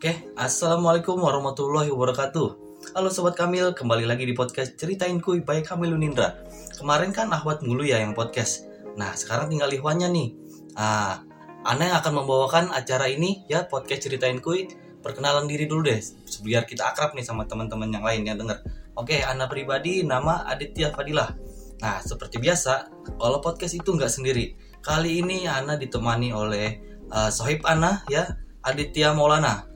Oke, Assalamualaikum warahmatullahi wabarakatuh. Halo Sobat Kamil, kembali lagi di podcast Ceritain Kuy by Kamil Unindra. Kemarin kan Ahwat mulu ya yang podcast. Nah, sekarang tinggal Ikhwannya nih. Ah, Ana yang akan membawakan acara ini ya podcast Ceritain Kuy. Perkenalan diri dulu deh, biar kita akrab nih sama teman-teman yang lain yang denger. Oke, Ana pribadi nama Aditya Fadilah. Nah, seperti biasa, kalau podcast itu nggak sendiri Kali ini Ana ditemani oleh uh, Sohib Ana ya Aditya Maulana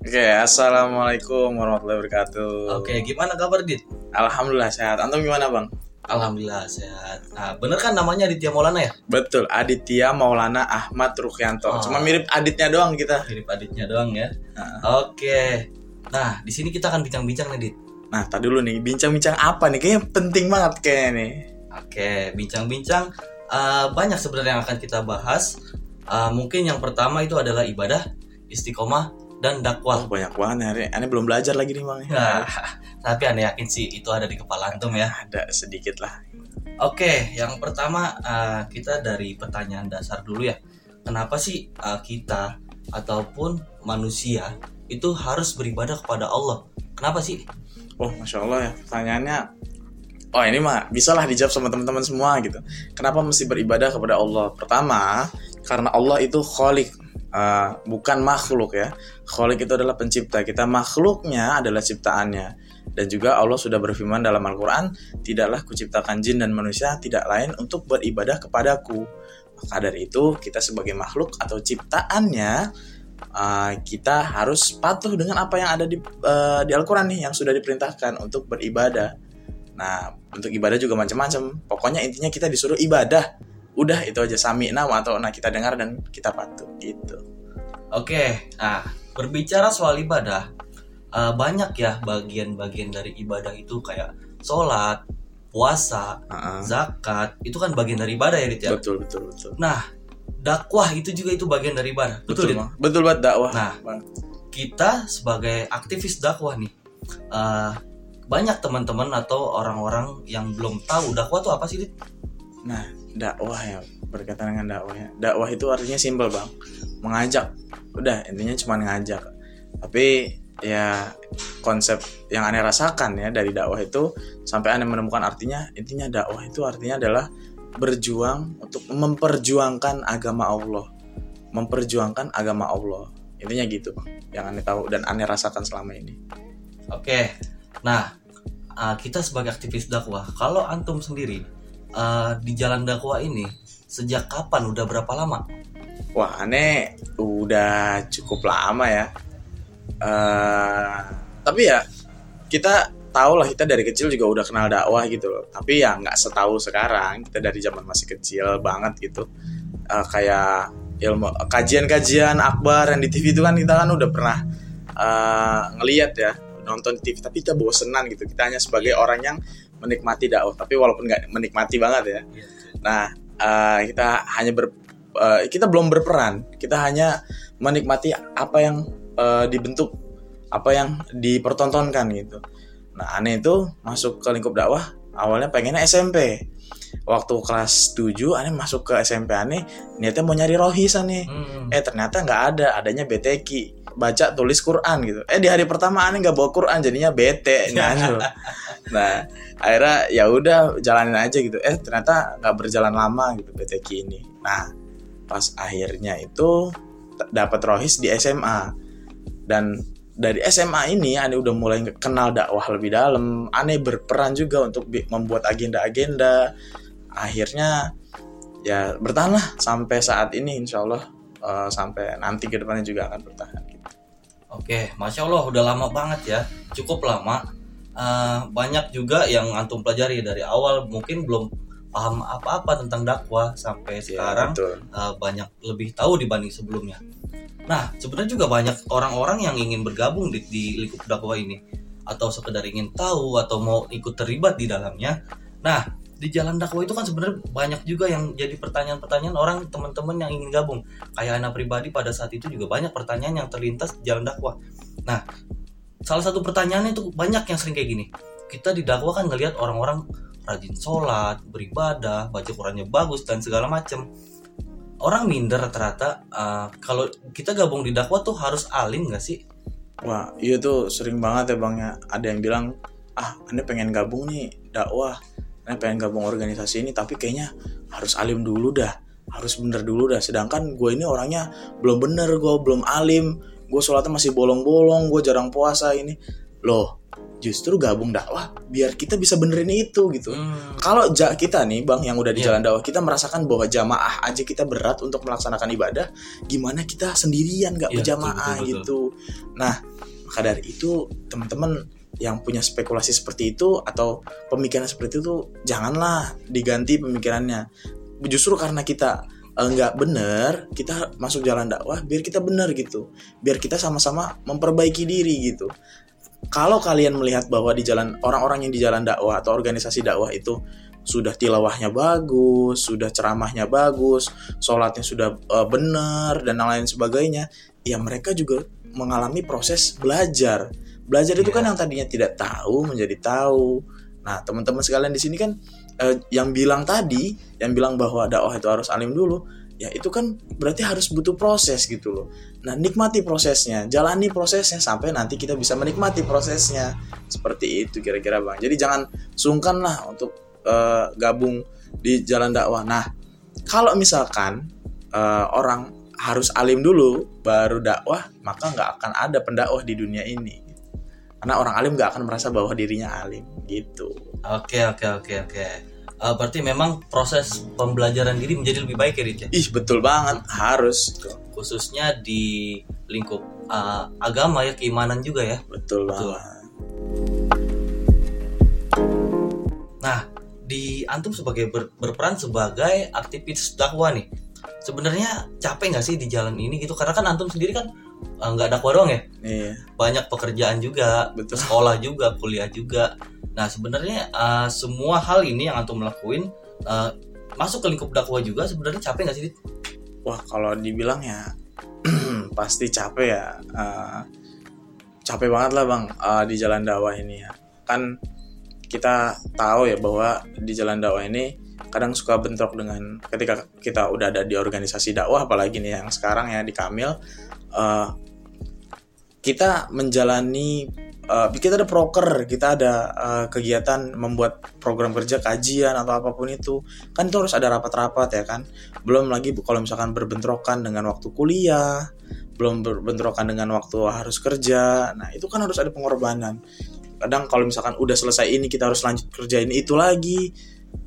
Oke, assalamualaikum warahmatullahi wabarakatuh. Oke, gimana kabar Dit? Alhamdulillah sehat. Antum gimana bang? Alhamdulillah sehat. Nah, bener kan namanya Aditya Maulana ya? Betul, Aditya Maulana Ahmad Rukyanto. Oh. Cuma mirip aditnya doang kita. Mirip aditnya doang ya. Nah, Oke. Nah, di sini kita akan bincang-bincang nih Dit. Nah, tadi dulu nih, bincang-bincang apa nih? Kayaknya penting banget kayaknya nih. Oke, bincang-bincang eh, banyak sebenarnya yang akan kita bahas. Eh, mungkin yang pertama itu adalah ibadah, istiqomah dan dakwah. Wah, banyak banget hari. Aneh belum belajar lagi nih bang. Nah, tapi aneh yakin sih itu ada di kepala antum ya. Ada sedikit lah. Oke, yang pertama uh, kita dari pertanyaan dasar dulu ya. Kenapa sih uh, kita ataupun manusia itu harus beribadah kepada Allah? Kenapa sih? Oh, masya Allah ya. Pertanyaannya, oh ini mah bisa lah dijawab sama teman-teman semua gitu. Kenapa mesti beribadah kepada Allah? Pertama, karena Allah itu kholik, uh, bukan makhluk ya. Kholik itu adalah pencipta. Kita makhluknya adalah ciptaannya. Dan juga Allah sudah berfirman dalam Al-Quran, tidaklah kuciptakan jin dan manusia tidak lain untuk beribadah kepadaku. Maka dari itu, kita sebagai makhluk atau ciptaannya, uh, kita harus patuh dengan apa yang ada di, uh, di Al-Quran nih, yang sudah diperintahkan untuk beribadah. Nah, untuk ibadah juga macam-macam. Pokoknya intinya kita disuruh ibadah. Udah itu aja sami nama atau nah kita dengar dan kita patuh gitu. Oke, nah berbicara soal ibadah, uh, banyak ya bagian-bagian dari ibadah itu kayak sholat, puasa, Heeh. zakat, itu kan bagian dari ibadah ya Dit ya. Betul betul betul. Nah, dakwah itu juga itu bagian dari ibadah. Betul, Dit? Bang. betul banget dakwah. Nah, Bang. kita sebagai aktivis dakwah nih eh, banyak teman-teman atau orang-orang yang belum tahu dakwah itu apa sih Dit? Nah, dakwah ya berkaitan dengan dakwah ya. Dakwah itu artinya simpel bang, mengajak. Udah intinya cuma ngajak. Tapi ya konsep yang aneh rasakan ya dari dakwah itu sampai aneh menemukan artinya intinya dakwah itu artinya adalah berjuang untuk memperjuangkan agama Allah, memperjuangkan agama Allah. Intinya gitu bang, yang aneh tahu dan aneh rasakan selama ini. Oke, nah eh, kita sebagai aktivis dakwah, kalau antum sendiri eh, di jalan dakwah ini sejak kapan? Udah berapa lama? Wah, aneh udah cukup lama ya. eh tapi ya kita tahu lah kita dari kecil juga udah kenal dakwah gitu loh. Tapi ya nggak setahu sekarang. Kita dari zaman masih kecil banget gitu. Eh, kayak ilmu kajian-kajian akbar yang di TV itu kan kita kan udah pernah eh, ngeliat ya nonton TV tapi kita bosenan gitu kita hanya sebagai orang yang menikmati dakwah tapi walaupun nggak menikmati banget ya. Nah eh, kita hanya ber eh, kita belum berperan. Kita hanya menikmati apa yang eh, dibentuk apa yang dipertontonkan gitu. Nah aneh itu masuk ke lingkup dakwah awalnya pengennya SMP waktu kelas 7 aneh masuk ke SMP aneh niatnya mau nyari rohis aneh. Hmm. eh ternyata nggak ada adanya BTQ baca tulis Quran gitu. Eh di hari pertama aneh nggak bawa Quran jadinya bete nyanyi nah akhirnya ya udah jalanin aja gitu. Eh ternyata nggak berjalan lama gitu BTQ ini nah pas akhirnya itu dapat rohis di SMA dan dari SMA ini aneh udah mulai kenal dakwah lebih dalam. Aneh berperan juga untuk membuat agenda-agenda. Akhirnya ya bertahanlah sampai saat ini insya Allah eh, sampai nanti ke depannya juga akan bertahan. Oke, masya Allah udah lama banget ya, cukup lama. Eh, banyak juga yang antum pelajari dari awal mungkin belum paham apa-apa tentang dakwah sampai Ya, sekarang eh, banyak lebih tahu dibanding sebelumnya. Nah, sebenarnya juga banyak orang-orang yang ingin bergabung di, di lingkup dakwah ini atau sekedar ingin tahu atau mau ikut terlibat di dalamnya. Nah, di jalan dakwah itu kan sebenarnya banyak juga yang jadi pertanyaan-pertanyaan orang teman-teman yang ingin gabung. Kayak anak pribadi pada saat itu juga banyak pertanyaan yang terlintas di jalan dakwah. Nah, salah satu pertanyaannya itu banyak yang sering kayak gini. Kita di dakwah kan ngelihat orang-orang rajin sholat, beribadah, baca Qurannya bagus dan segala macam. orang minder rata-rata uh, kalau kita gabung di dakwah tuh harus alim nggak sih Wah, iya tuh sering banget ya bang ya. Ada yang bilang, ah, anda pengen gabung nih dakwah, anda pengen gabung organisasi ini, tapi kayaknya harus alim dulu dah, harus bener dulu dah. Sedangkan gue ini orangnya belum bener, gue belum alim, gue sholatnya masih bolong-bolong, gue jarang puasa ini. Loh, justru gabung dakwah biar kita bisa benerin itu gitu. Hmm, Kalau ja kita nih bang yang udah di jalan dakwah kita merasakan bahwa jamaah aja kita berat untuk melaksanakan ibadah, gimana kita sendirian nggak Iya, berjamaah betul, betul, gitu. Nah maka dari itu teman-teman yang punya spekulasi seperti itu atau pemikiran seperti itu janganlah diganti pemikirannya. Justru karena kita eh, nggak bener kita masuk jalan dakwah biar kita bener gitu biar kita sama-sama memperbaiki diri gitu kalau kalian melihat bahwa di jalan orang-orang yang di jalan dakwah atau organisasi dakwah itu sudah tilawahnya bagus, sudah ceramahnya bagus, sholatnya sudah eh, benar dan lain sebagainya, ya mereka juga mengalami proses belajar. Belajar itu Iya. kan yang tadinya tidak tahu menjadi tahu. Nah, teman-teman sekalian di sini kan eh, yang bilang tadi, yang bilang bahwa dakwah itu harus alim dulu, ya itu kan berarti harus butuh proses gitu loh. Nah, nikmati prosesnya, jalani prosesnya sampai nanti kita bisa menikmati prosesnya. Seperti itu kira-kira Bang. Jadi jangan sungkan lah untuk eh, gabung di jalan dakwah. Nah, kalau misalkan eh, orang harus alim dulu baru dakwah, maka nggak akan ada pendakwah di dunia ini. Karena orang alim nggak akan merasa bahwa dirinya alim gitu. Oke oke oke oke. Eh, berarti memang proses pembelajaran diri menjadi lebih baik ya Dit ya. Ih betul banget harus Khususnya di lingkup eh, agama ya keimanan juga ya. betul Betul. banget. Nah, di antum sebagai ber- berperan sebagai aktivis dakwah nih. Sebenarnya capek nggak sih di jalan ini gitu? Karena kan antum sendiri kan nggak dakwah doang ya, Iya banyak pekerjaan juga, betul. sekolah juga, kuliah juga. Nah, sebenarnya eh, semua hal ini yang antum lakuin eh, masuk ke lingkup dakwah juga sebenarnya capek nggak sih? Wah kalau dibilang ya pasti capek ya. Eh, capek banget lah bang eh, di jalan dakwah ini ya. Kan kita tahu ya bahwa di jalan dakwah ini kadang suka bentrok dengan ketika kita udah ada di organisasi dakwah apalagi nih yang sekarang ya di Kamil eh, kita menjalani eh, kita ada proker kita ada eh, kegiatan membuat program kerja kajian atau apa pun itu. Kan itu harus ada rapat-rapat ya kan. Belum lagi kalau misalkan berbentrokan dengan waktu kuliah belum berbentrokan dengan waktu harus kerja nah itu kan harus ada pengorbanan. Kadang kalau misalkan udah selesai ini kita harus lanjut kerjain itu lagi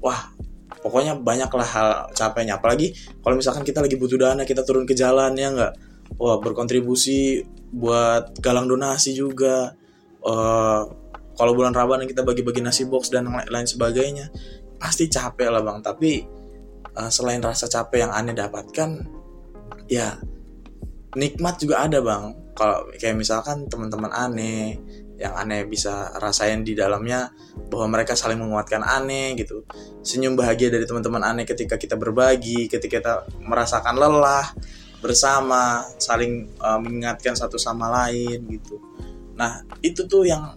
wah pokoknya banyaklah hal capeknya. Apalagi kalau misalkan kita lagi butuh dana kita turun ke jalan ya nggak wah berkontribusi buat galang donasi juga. Eh, kalau bulan Ramadan kita bagi-bagi nasi box dan lain sebagainya pasti capek lah bang. Tapi eh, selain rasa capek yang aneh dapatkan ya nikmat juga ada bang. Kalau kayak misalkan teman-teman aneh yang aneh bisa rasain di dalamnya bahwa mereka saling menguatkan aneh gitu. Senyum bahagia dari teman-teman aneh ketika kita berbagi ketika kita merasakan lelah bersama saling eh, mengingatkan satu sama lain gitu nah itu tuh yang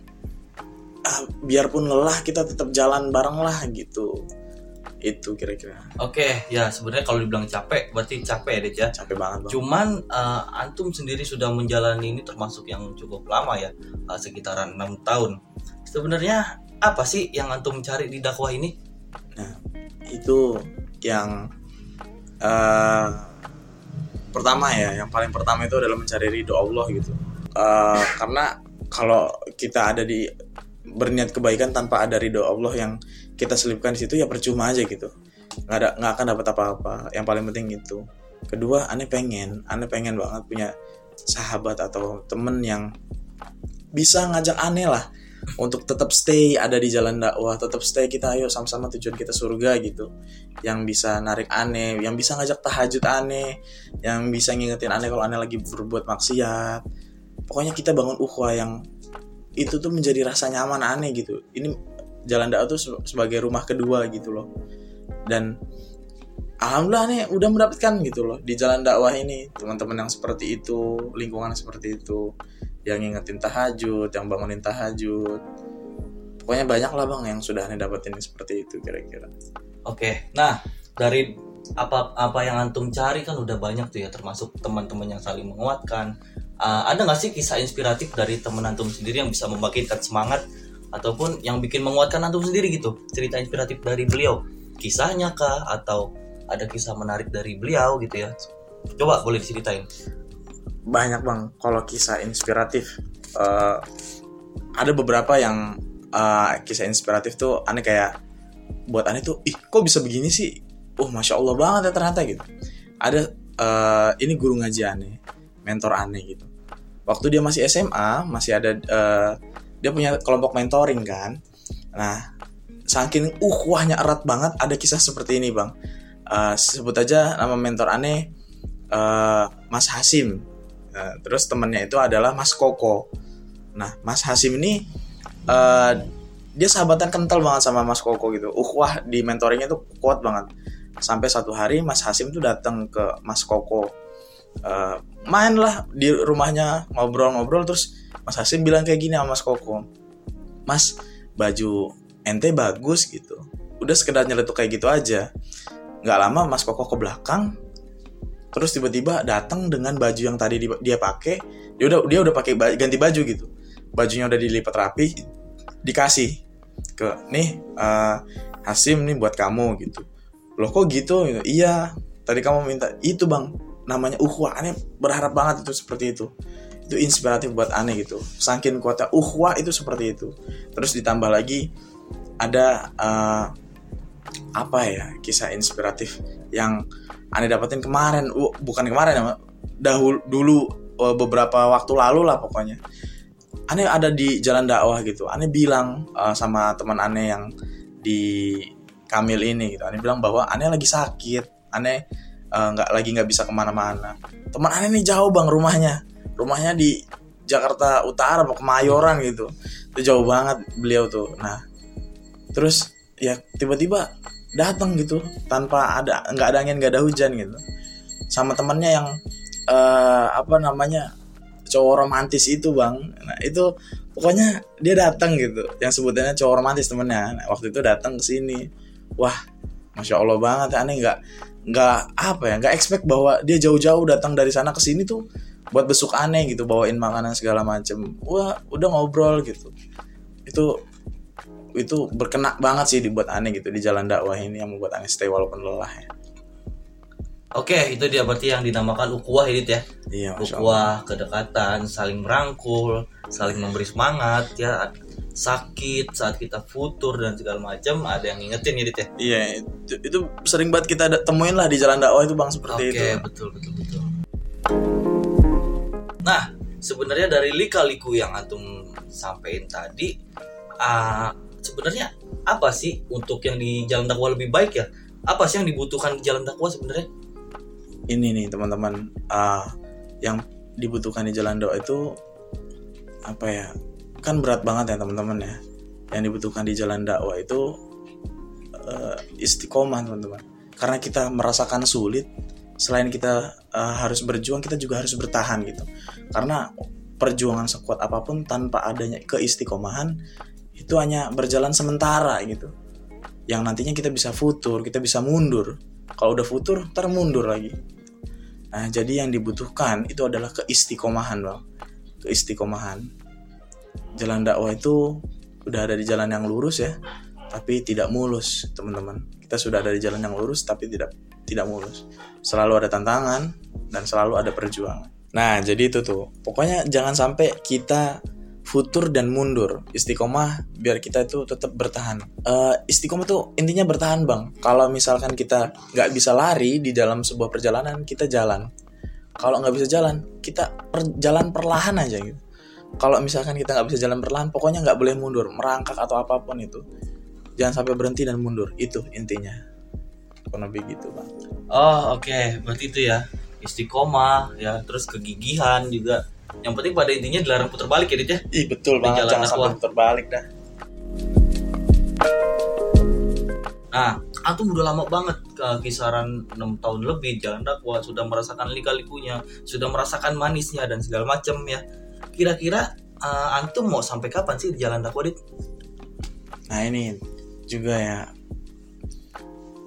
ah, biarpun lelah kita tetap jalan bareng lah gitu itu kira-kira Oke, ya sebenarnya kalau dibilang capek berarti capek ya Dit ya. capek banget bang Cuman eh, antum sendiri sudah menjalani ini termasuk yang cukup lama ya, eh, sekitaran enam tahun. Sebenarnya apa sih yang antum cari di dakwah ini? itu yang eh, pertama ya yang paling pertama itu adalah mencari ridho Allah gitu. Eh, karena kalau kita ada di berniat kebaikan tanpa ada ridho Allah yang kita selipkan di situ ya percuma aja gitu. Nggak ada nggak akan dapat apa-apa. Yang paling penting itu. Kedua aneh pengen aneh pengen banget punya sahabat atau temen yang bisa ngajak aneh lah untuk tetap stay ada di jalan dakwah tetap stay kita ayo sama-sama tujuan kita surga gitu. Yang bisa narik aneh yang bisa ngajak tahajud aneh yang bisa ngingetin aneh kalau aneh lagi berbuat maksiat. Pokoknya kita bangun ukhuwah yang itu tuh menjadi rasa nyaman aneh gitu. Ini jalan dakwah tuh se- sebagai rumah kedua gitu loh. Dan alhamdulillah nih udah mendapatkan gitu loh di jalan dakwah ini. Teman-teman yang seperti itu lingkungan seperti itu yang ngingetin tahajud yang bangunin tahajud. Pokoknya banyak lah bang yang sudah aneh dapetin seperti itu kira-kira. Oke, nah dari apa apa yang antum cari kan udah banyak tuh ya termasuk teman-teman yang saling menguatkan. Uh, ada nggak sih kisah inspiratif dari teman antum sendiri yang bisa membangkitkan semangat ataupun yang bikin menguatkan antum sendiri gitu? Cerita inspiratif dari beliau. Kisahnya kah? Atau ada kisah menarik dari beliau gitu ya? Coba boleh diceritain banyak bang kalau kisah inspiratif. Uh, ada beberapa yang uh, kisah inspiratif tuh aneh kayak buat aneh tuh ih kok bisa begini sih? Oh masya allah banget ya ternyata gitu. Ada uh, ini guru ngaji aneh mentor aneh gitu. Waktu dia masih SMA masih ada uh, dia punya kelompok mentoring kan. Nah saking uhwahnya erat banget ada kisah seperti ini bang. Uh, sebut aja nama mentor aneh uh, Mas Hasim uh, terus temannya itu adalah Mas Koko. Nah Mas Hasim ini uh, dia sahabatan kental banget sama Mas Koko gitu. Uhwah di mentoringnya tuh kuat banget. Sampai satu hari Mas Hasim tuh datang ke Mas Koko. Uh, main lah di rumahnya ngobrol-ngobrol terus Mas Hasim bilang kayak gini sama Mas Koko. Mas baju ente bagus gitu. Udah sekedar nyeletuk kayak gitu aja. Nggak lama Mas Koko ke belakang terus tiba-tiba datang dengan baju yang tadi dia pakai dia udah dia udah pakai ganti baju gitu. Bajunya udah dilipat rapi dikasih ke nih uh, Hasim nih buat kamu gitu. Loh kok gitu? Iya tadi kamu minta itu bang. Namanya uhwah aneh. Berharap banget itu seperti itu. Itu inspiratif buat aneh gitu. Saking kuatnya uhwah itu seperti itu. Terus ditambah lagi ada uh, apa ya kisah inspiratif yang aneh dapetin kemarin uh, bukan kemarin ya dahulu dulu uh, beberapa waktu lalu lah pokoknya. Aneh ada di jalan dakwah gitu. Aneh bilang uh, sama teman aneh yang di Kamil ini gitu. Aneh bilang bahwa aneh lagi sakit. Aneh Eh, nggak uh, lagi nggak bisa ke mana-mana. Teman aneh nih jauh bang rumahnya. Rumahnya di Jakarta Utara mau Kemayoran gitu. Itu jauh banget beliau tuh. Nah terus ya tiba-tiba datang gitu tanpa ada nggak ada angin nggak ada hujan gitu. Sama temannya yang uh, apa namanya cowok romantis itu bang. Nah itu pokoknya dia datang gitu. Yang sebutannya cowok romantis temennya. Nah, waktu itu datang ke sini. Wah masya allah banget. Aneh nggak nggak apa ya nggak expect bahwa dia jauh-jauh datang dari sana ke sini tuh buat besuk aneh gitu bawain makanan segala macem. Wah udah ngobrol gitu. Itu itu berkena banget sih dibuat aneh gitu di jalan dakwah ini yang membuat aneh stay walaupun lelah ya. Oke, itu dia berarti yang dinamakan ukuah ini ya. Iya, ukuah, kedekatan, saling merangkul, saling memberi semangat ya. Sakit saat kita futur dan segala macam ada yang ngingetin ya ya? Iya itu, itu sering banget kita temuin lah di jalan dakwah itu bang seperti Oke, itu. betul betul betul. Nah sebenarnya dari lika-liku yang antum sampaikan tadi uh, sebenarnya apa sih untuk yang di jalan dakwah lebih baik ya? Apa sih yang dibutuhkan di jalan dakwah sebenarnya? Ini nih teman-teman uh, yang dibutuhkan di jalan dakwah itu apa ya? Kan berat banget ya teman-teman ya. Yang dibutuhkan di jalan dakwah itu uh, istiqomah teman-teman. Karena kita merasakan sulit selain kita uh, harus berjuang kita juga harus bertahan gitu. Karena perjuangan sekuat apa pun tanpa adanya keistiqomahan itu hanya berjalan sementara gitu. Yang nantinya kita bisa futur kita bisa mundur. Kalau udah futur termundur lagi. Nah jadi yang dibutuhkan itu adalah keistiqomahan bang. Keistiqomahan. Jalan dakwah itu udah ada di jalan yang lurus ya tapi tidak mulus teman-teman. Kita sudah ada di jalan yang lurus tapi tidak tidak mulus. Selalu ada tantangan dan selalu ada perjuangan. Nah jadi itu tuh. Pokoknya jangan sampai kita futur dan mundur. Istiqomah biar kita itu tetap bertahan. Uh, istiqomah tuh intinya bertahan bang. Kalau misalkan kita nggak bisa lari di dalam sebuah perjalanan kita jalan. Kalau nggak bisa jalan kita per, jalan perlahan aja gitu. Kalau misalkan kita nggak bisa jalan perlahan pokoknya nggak boleh mundur. Merangkak atau apa pun itu jangan sampai berhenti dan mundur. Itu intinya. Kurang lebih gitu bang. Oh oke. Okay. berarti itu ya istiqomah ya. Terus kegigihan juga yang penting pada intinya dilarang putar balik ya Dit ya. Ih betul banget. Jangan sampai putar balik dah. Nah, antum udah lama banget ke kisaran 6 tahun lebih jalan dakwah, sudah merasakan lika-likunya, sudah merasakan manisnya dan segala macam ya. Kira-kira uh, antum mau sampai kapan sih di jalan dakwah dit? Nah ini juga ya.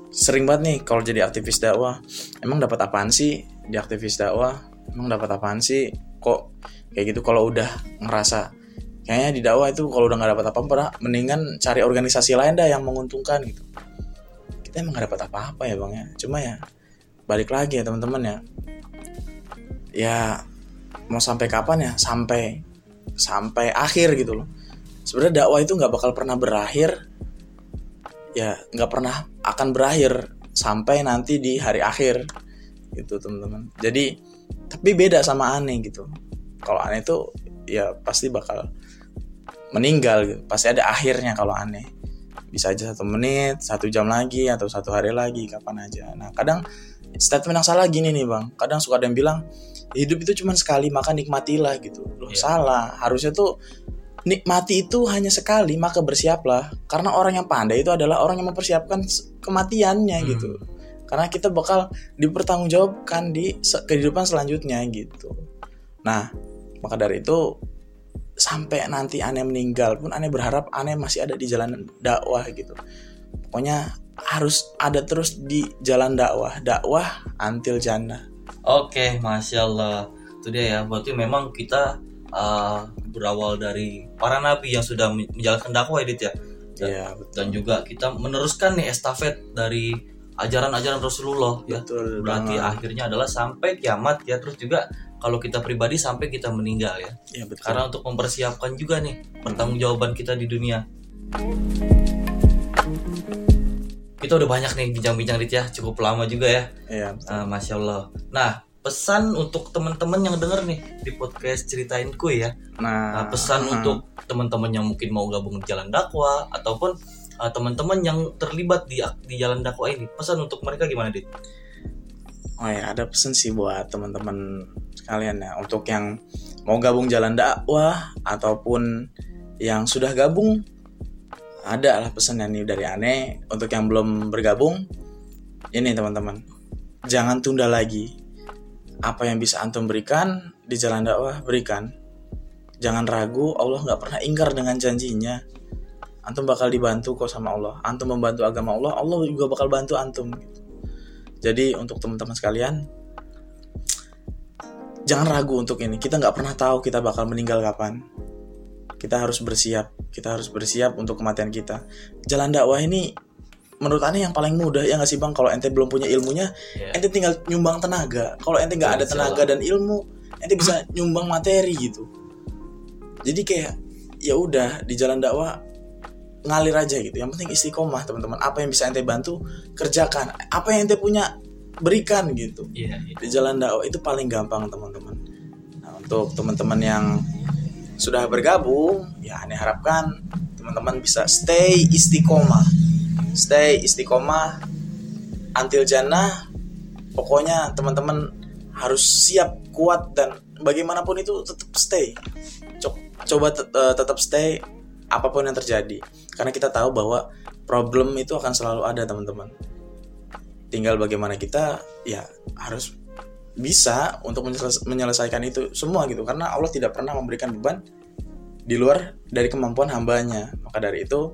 Sering banget nih kalau jadi aktivis dakwah. Emang dapat apaan sih di aktivis dakwah? Emang dapat apaan sih kok kayak gitu kalau udah ngerasa kayaknya di dakwah itu kalau udah nggak dapat apa-apa mendingan cari organisasi lain dah yang menguntungkan gitu. Kita emang gak dapat apa-apa ya bang ya. Cuma ya balik lagi ya teman-teman ya. Ya mau sampai kapan ya? Sampai sampai akhir gitu loh. Sebenarnya dakwah itu nggak bakal pernah berakhir. Ya nggak pernah akan berakhir sampai nanti di hari akhir gitu teman-teman. Jadi tapi beda sama aneh gitu. Kalau aneh tuh ya pasti bakal meninggal gitu. Pasti ada akhirnya kalau aneh. Bisa aja satu menit satu jam lagi atau satu hari lagi kapan aja. Nah kadang statement yang salah gini nih bang. Kadang suka ada yang bilang hidup itu cuma sekali maka nikmatilah gitu. Loh yeah. salah. Harusnya tuh nikmati itu hanya sekali maka bersiaplah. Karena orang yang pandai itu adalah orang yang mempersiapkan kematiannya hmm. gitu karena kita bakal dipertanggungjawabkan di kehidupan selanjutnya gitu. Nah maka dari itu sampai nanti aneh meninggal pun aneh berharap aneh masih ada di jalan dakwah gitu. Pokoknya harus ada terus di jalan dakwah. Dakwah antil jannah. Oke masya allah. Itu dia ya. Berarti memang kita uh, berawal dari para nabi yang sudah menjalankan dakwah edit ya? Dan, ya, dan juga kita meneruskan nih estafet dari ajaran-ajaran Rasulullah ya. Betul berarti banget. akhirnya adalah sampai kiamat ya. Terus juga kalau kita pribadi sampai kita meninggal ya, ya betul. karena untuk mempersiapkan juga nih pertanggungjawaban kita di dunia. Kita udah banyak nih bincang-bincang dit ya. Cukup lama juga ya, ya uh, masya Allah nah pesan untuk teman-teman yang denger nih di podcast ceritain kue ya. Nah, nah pesan uh, untuk teman-teman yang mungkin mau gabung di jalan dakwah ataupun uh, teman-teman yang terlibat di di jalan dakwah ini, pesan untuk mereka gimana, Dit? Oh ya, ada pesan sih buat teman-teman sekalian ya untuk yang mau gabung jalan dakwah ataupun yang sudah gabung ada lah pesan nih dari aneh untuk yang belum bergabung ini teman-teman jangan tunda lagi. Apa yang bisa antum berikan di jalan dakwah berikan. Jangan ragu Allah nggak pernah ingkar dengan janjinya antum bakal dibantu kok sama Allah. Antum membantu agama Allah Allah juga bakal bantu antum jadi untuk teman-teman sekalian jangan ragu untuk ini. Kita nggak pernah tahu kita bakal meninggal kapan. Kita harus bersiap. Kita harus bersiap untuk kematian kita. Jalan dakwah ini menurut aneh yang paling mudah ya nggak sih bang? Kalau ente belum punya ilmunya yeah. ente tinggal nyumbang tenaga. Kalau ente nggak ada tenaga dan ilmu ente bisa nyumbang materi gitu. Jadi kayak ya udah di jalan dakwah ngalir aja gitu. Yang penting istiqomah teman-teman. Apa yang bisa ente bantu kerjakan. Apa yang ente punya berikan gitu. Yeah, yeah. di jalan dakwah itu paling gampang teman-teman. Nah untuk teman-teman yang sudah bergabung ya aneh harapkan teman-teman bisa stay istiqomah. Stay istiqomah until jannah. Pokoknya teman-teman harus siap kuat dan bagaimanapun itu tetap stay. Coba eh, tetap stay apa pun yang terjadi. Karena kita tahu bahwa problem itu akan selalu ada teman-teman. Tinggal bagaimana kita ya harus bisa untuk menyelesaikan itu semua gitu. Karena Allah tidak pernah memberikan beban di luar dari kemampuan hambanya. Maka dari itu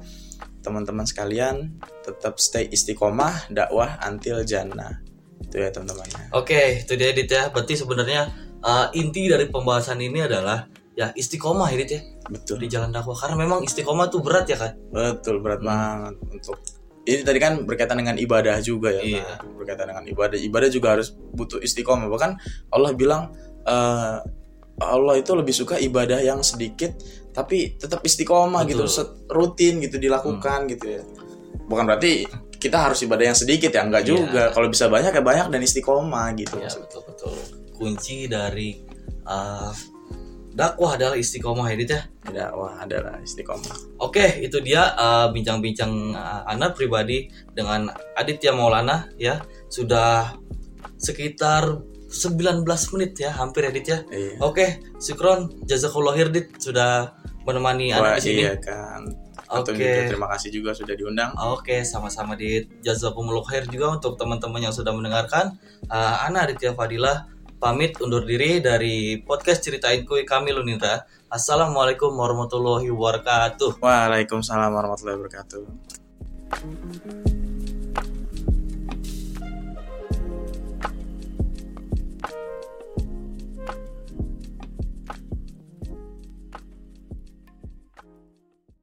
teman-teman sekalian tetap stay istiqomah dakwah antil jannah. Itu ya teman-teman. Oke itu dia Edit ya berarti sebenarnya uh, inti dari pembahasan ini adalah ya istiqomah Edit ya. Betul. Di jalan dakwah. Karena memang istiqomah tuh berat ya kan betul berat hmm. banget untuk ini tadi kan berkaitan dengan ibadah juga ya iya. Nah, berkaitan dengan ibadah. Ibadah juga harus butuh istiqomah. Bahkan Allah bilang uh, Allah itu lebih suka ibadah yang sedikit tapi tetap istiqomah gitu. Rutin gitu dilakukan hmm. gitu ya. Bukan berarti kita harus ibadah yang sedikit ya. Enggak yeah. juga. Kalau bisa banyak ya banyak dan istiqomah gitu ya, betul betul. Kunci dari uh, dakwah adalah istiqomah ya ya dakwah adalah istiqomah oke itu dia uh, bincang-bincang uh, anak pribadi dengan Aditya Maulana ya sudah sekitar 19 menit ya hampir edit ya. Iya. Oke, Sukron jazakallah Hirdit sudah menemani Wah, anak di sini. Iya kan. Oke. Okay. terima kasih juga sudah diundang. Oke, okay, sama-sama di jazakumullah khair juga untuk teman-teman yang sudah mendengarkan. Uh, Ana Aditya Fadilah pamit undur diri dari podcast Ceritain Kui kami Lunindra. Assalamualaikum warahmatullahi wabarakatuh. Waalaikumsalam warahmatullahi wabarakatuh.